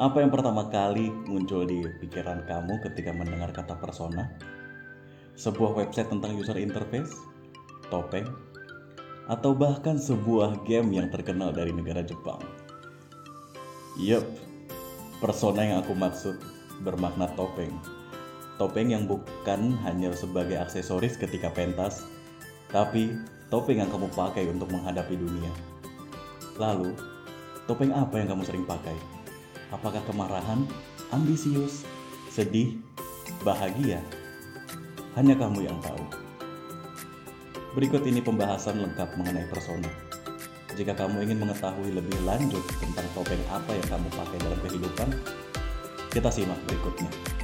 Apa yang pertama kali muncul di pikiran kamu ketika mendengar kata persona? Sebuah website tentang user interface? Topeng? Atau bahkan sebuah game yang terkenal dari negara Jepang? Yup, persona yang aku maksud bermakna topeng. Topeng yang bukan hanya sebagai aksesoris ketika pentas, tapi topeng yang kamu pakai untuk menghadapi dunia. Lalu, topeng apa yang kamu sering pakai? Apakah kemarahan, ambisius, sedih, bahagia? Hanya kamu yang tahu. Berikut ini pembahasan lengkap mengenai persona. Jika kamu ingin mengetahui lebih lanjut tentang topeng apa yang kamu pakai dalam kehidupan, kita simak berikutnya.